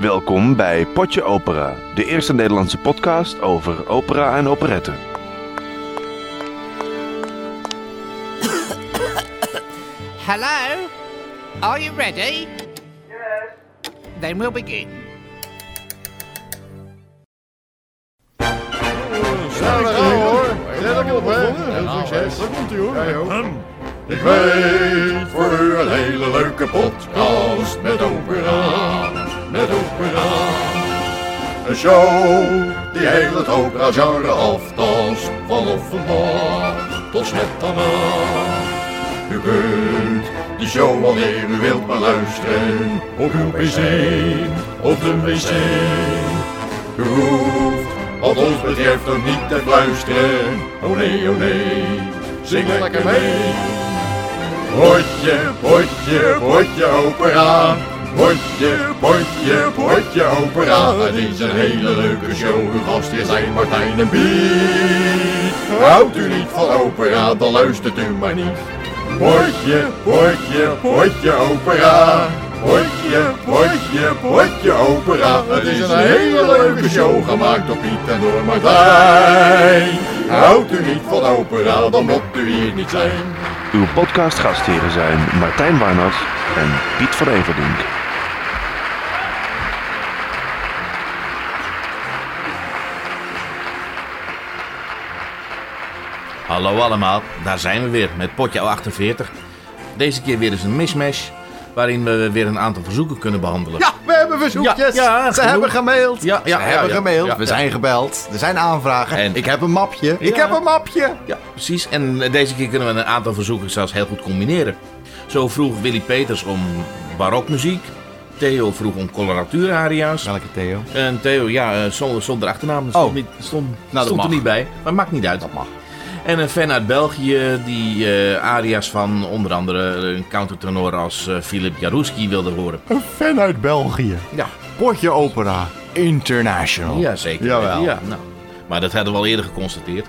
Welkom bij Potje Opera, de eerste Nederlandse podcast over opera en operetten. Hello? Are you ready? Yes. Then we'll begin. Daar gaan we hoor. Let op, hè. Heel succes. Daar komt hij hoor. Ik weet voor u een hele leuke podcast met opera, met opera. Een show die heel het opera-genre aftast, van Offenbach tot Smetana. U kunt die show wanneer u wilt beluisteren, op uw pc, op de wc. U hoeft, wat ons betreft, ook niet te fluisteren. Oh nee, oh nee, zing lekker mee. Potje, potje, potje opera. Potje, potje, potje opera. Het is een hele leuke show. Uw gastheer zijn Martijn en Piet. Houdt u niet van opera, dan luistert u maar niet. Potje, potje, potje opera. Potje, potje, potje opera. Het is een hele leuke show gemaakt door Piet en door Martijn. Houdt u niet van opera, dan moet u hier niet zijn. Uw podcastgastheren zijn Martijn Warnas en Piet van Everdink. Hallo allemaal, daar zijn we weer met potje 48. Deze keer weer eens een mismatch waarin we weer een aantal verzoeken kunnen behandelen. Ja, we hebben verzoekjes. Ja, ja, Ze genoeg. hebben gemaild. Ja, ja, Ze hebben gemaild. we zijn gebeld. Er zijn aanvragen. En- ik heb een mapje. Ik heb een mapje. Ja, precies. En deze keer kunnen we een aantal verzoeken zelfs heel goed combineren. Zo vroeg Willy Peters om barokmuziek. Theo vroeg om coloratuuraria's. Welke Theo? En Theo, ja, eh, zonder, zonder achternaam. Dat stond, Oh. niet, stond, dat stond er niet bij. Maar maakt niet uit. Dat mag. En een fan uit België die eh, aria's van onder andere een countertenor als eh, Philip Jarouski wilde horen. Een fan uit België. Ja, Potje opera. International. ja zeker. Jawel. Ja, nou. Maar dat hadden we al eerder geconstateerd.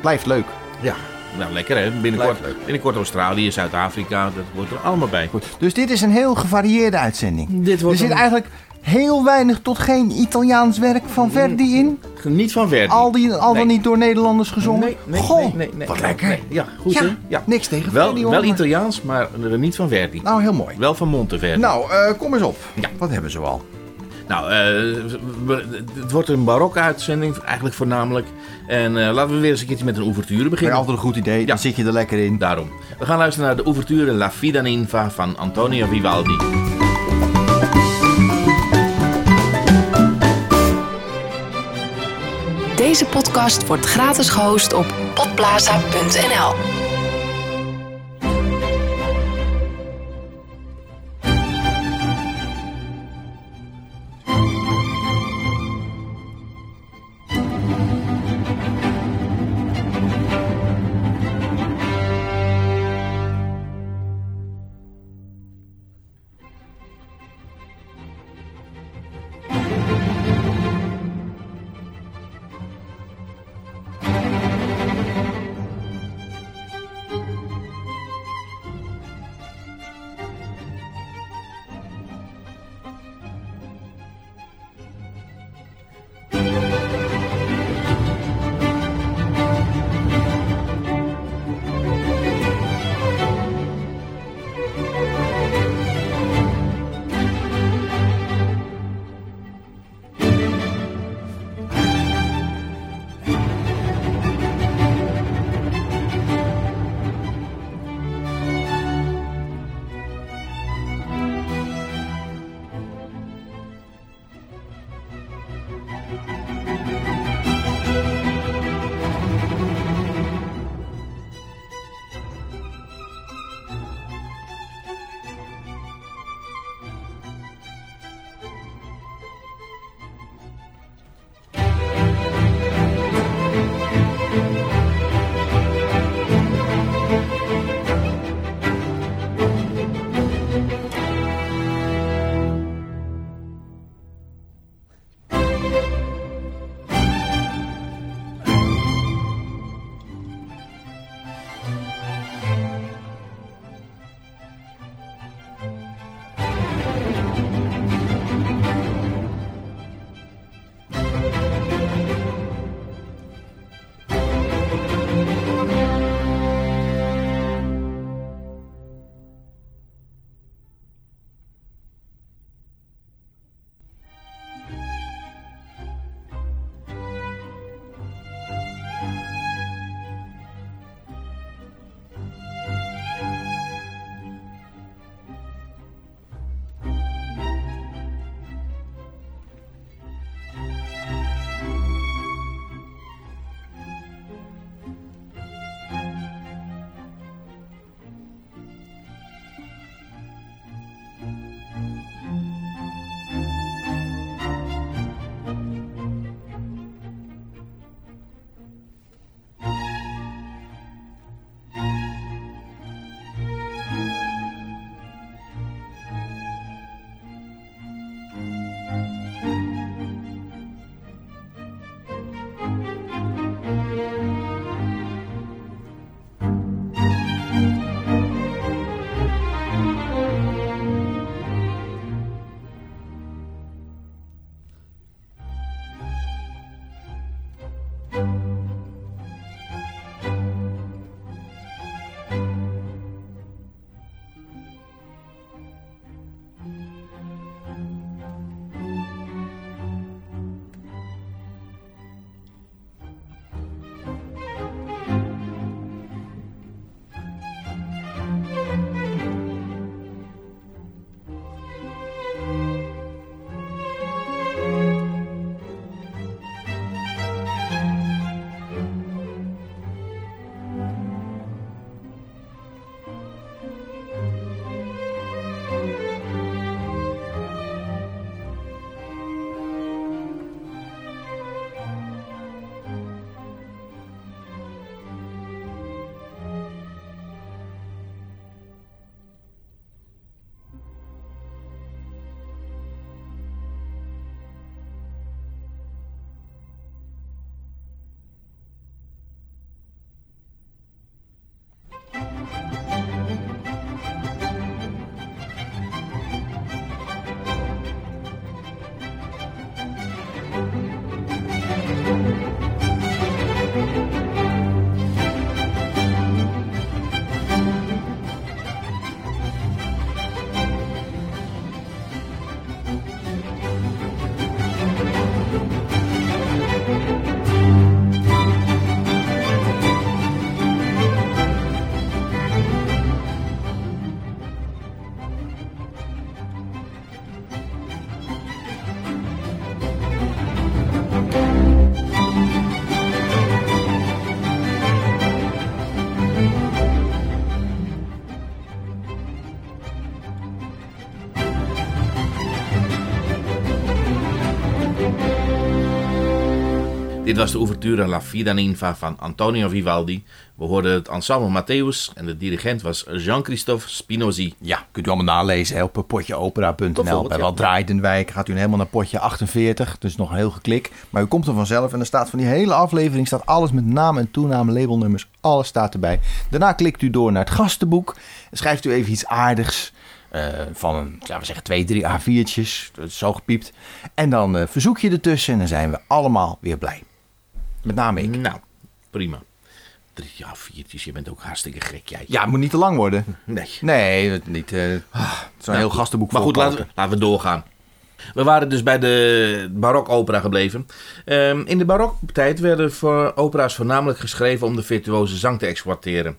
Blijft leuk. Ja, nou lekker hè. Binnenkort, binnenkort Australië, Zuid-Afrika, dat wordt er allemaal bij. Goed. Dus dit is een heel gevarieerde uitzending. Dit Er wordt zit een- eigenlijk heel weinig tot geen Italiaans werk van Verdi in. Niet van Verdi. Al, die, al dan Nee. niet door Nederlanders gezongen. Nee, nee, Goh, nee, nee, nee. wat lekker. Nee, ja, goed hè? Ja. niks tegen Verdi Wel, hoor, wel maar- Italiaans, maar eh, niet van Verdi. Nou, heel mooi. Wel van Monteverdi. Nou, eh, kom eens op. Ja. Wat hebben ze al? Nou, eh, we- het wordt een barokke uitzending, eigenlijk voornamelijk. En eh, laten we weer eens een keertje met een ouverture Vind beginnen. altijd een goed idee. Ja. Dan zit je er lekker in. Daarom. We gaan luisteren naar de ouverture La Fida Ninfa van Antonio Vivaldi. Deze podcast wordt gratis gehost op podplaza.nl. Dit was de ouverture La Vida Ninfa van Antonio Vivaldi. We hoorden het ensemble Matthäus en de dirigent was Jean-Christophe Spinozzi. Ja, kunt u allemaal nalezen hè, op potjeopera.nl. Bijvoorbeeld, Bij. Wat Draaidenwijk gaat u helemaal naar potje 48. Dus nog een heel geklik. Maar u komt er vanzelf en er staat van die hele aflevering... staat alles met naam en toename, labelnummers. Alles staat erbij. Daarna klikt u door naar het gastenboek. Schrijft u even iets aardigs... eh, van een, laten we zeggen, twee, drie A4'tjes. Dat is zo gepiept. En dan eh, verzoek je ertussen en dan zijn we allemaal weer blij. Met name ik. Nou, prima. Drie, ja, viertjes, je bent ook hartstikke gek jij. Ja, het moet niet te lang worden. Nee. Nee, het niet. eh Zo'n heel gastenboek Maar goed, laten we, laten we doorgaan. We waren dus bij de barokopera gebleven. Ehm, in de baroktijd werden voor opera's voornamelijk geschreven om de virtuoze zang te exploiteren.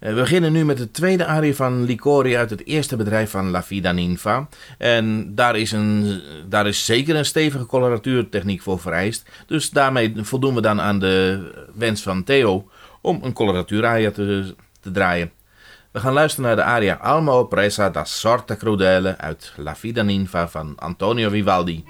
Eh, we beginnen nu met de tweede arie van Licori uit het eerste bedrijf van La Vida Ninfa. En daar is, een, daar is zeker een stevige coloratuurtechniek voor vereist. Dus daarmee voldoen we dan aan de wens van Theo om een coloratuuraria te, te draaien. We gaan luisteren naar de aria Alma Presa da Sorte Crudele uit La Vida Ninfa van Antonio Vivaldi.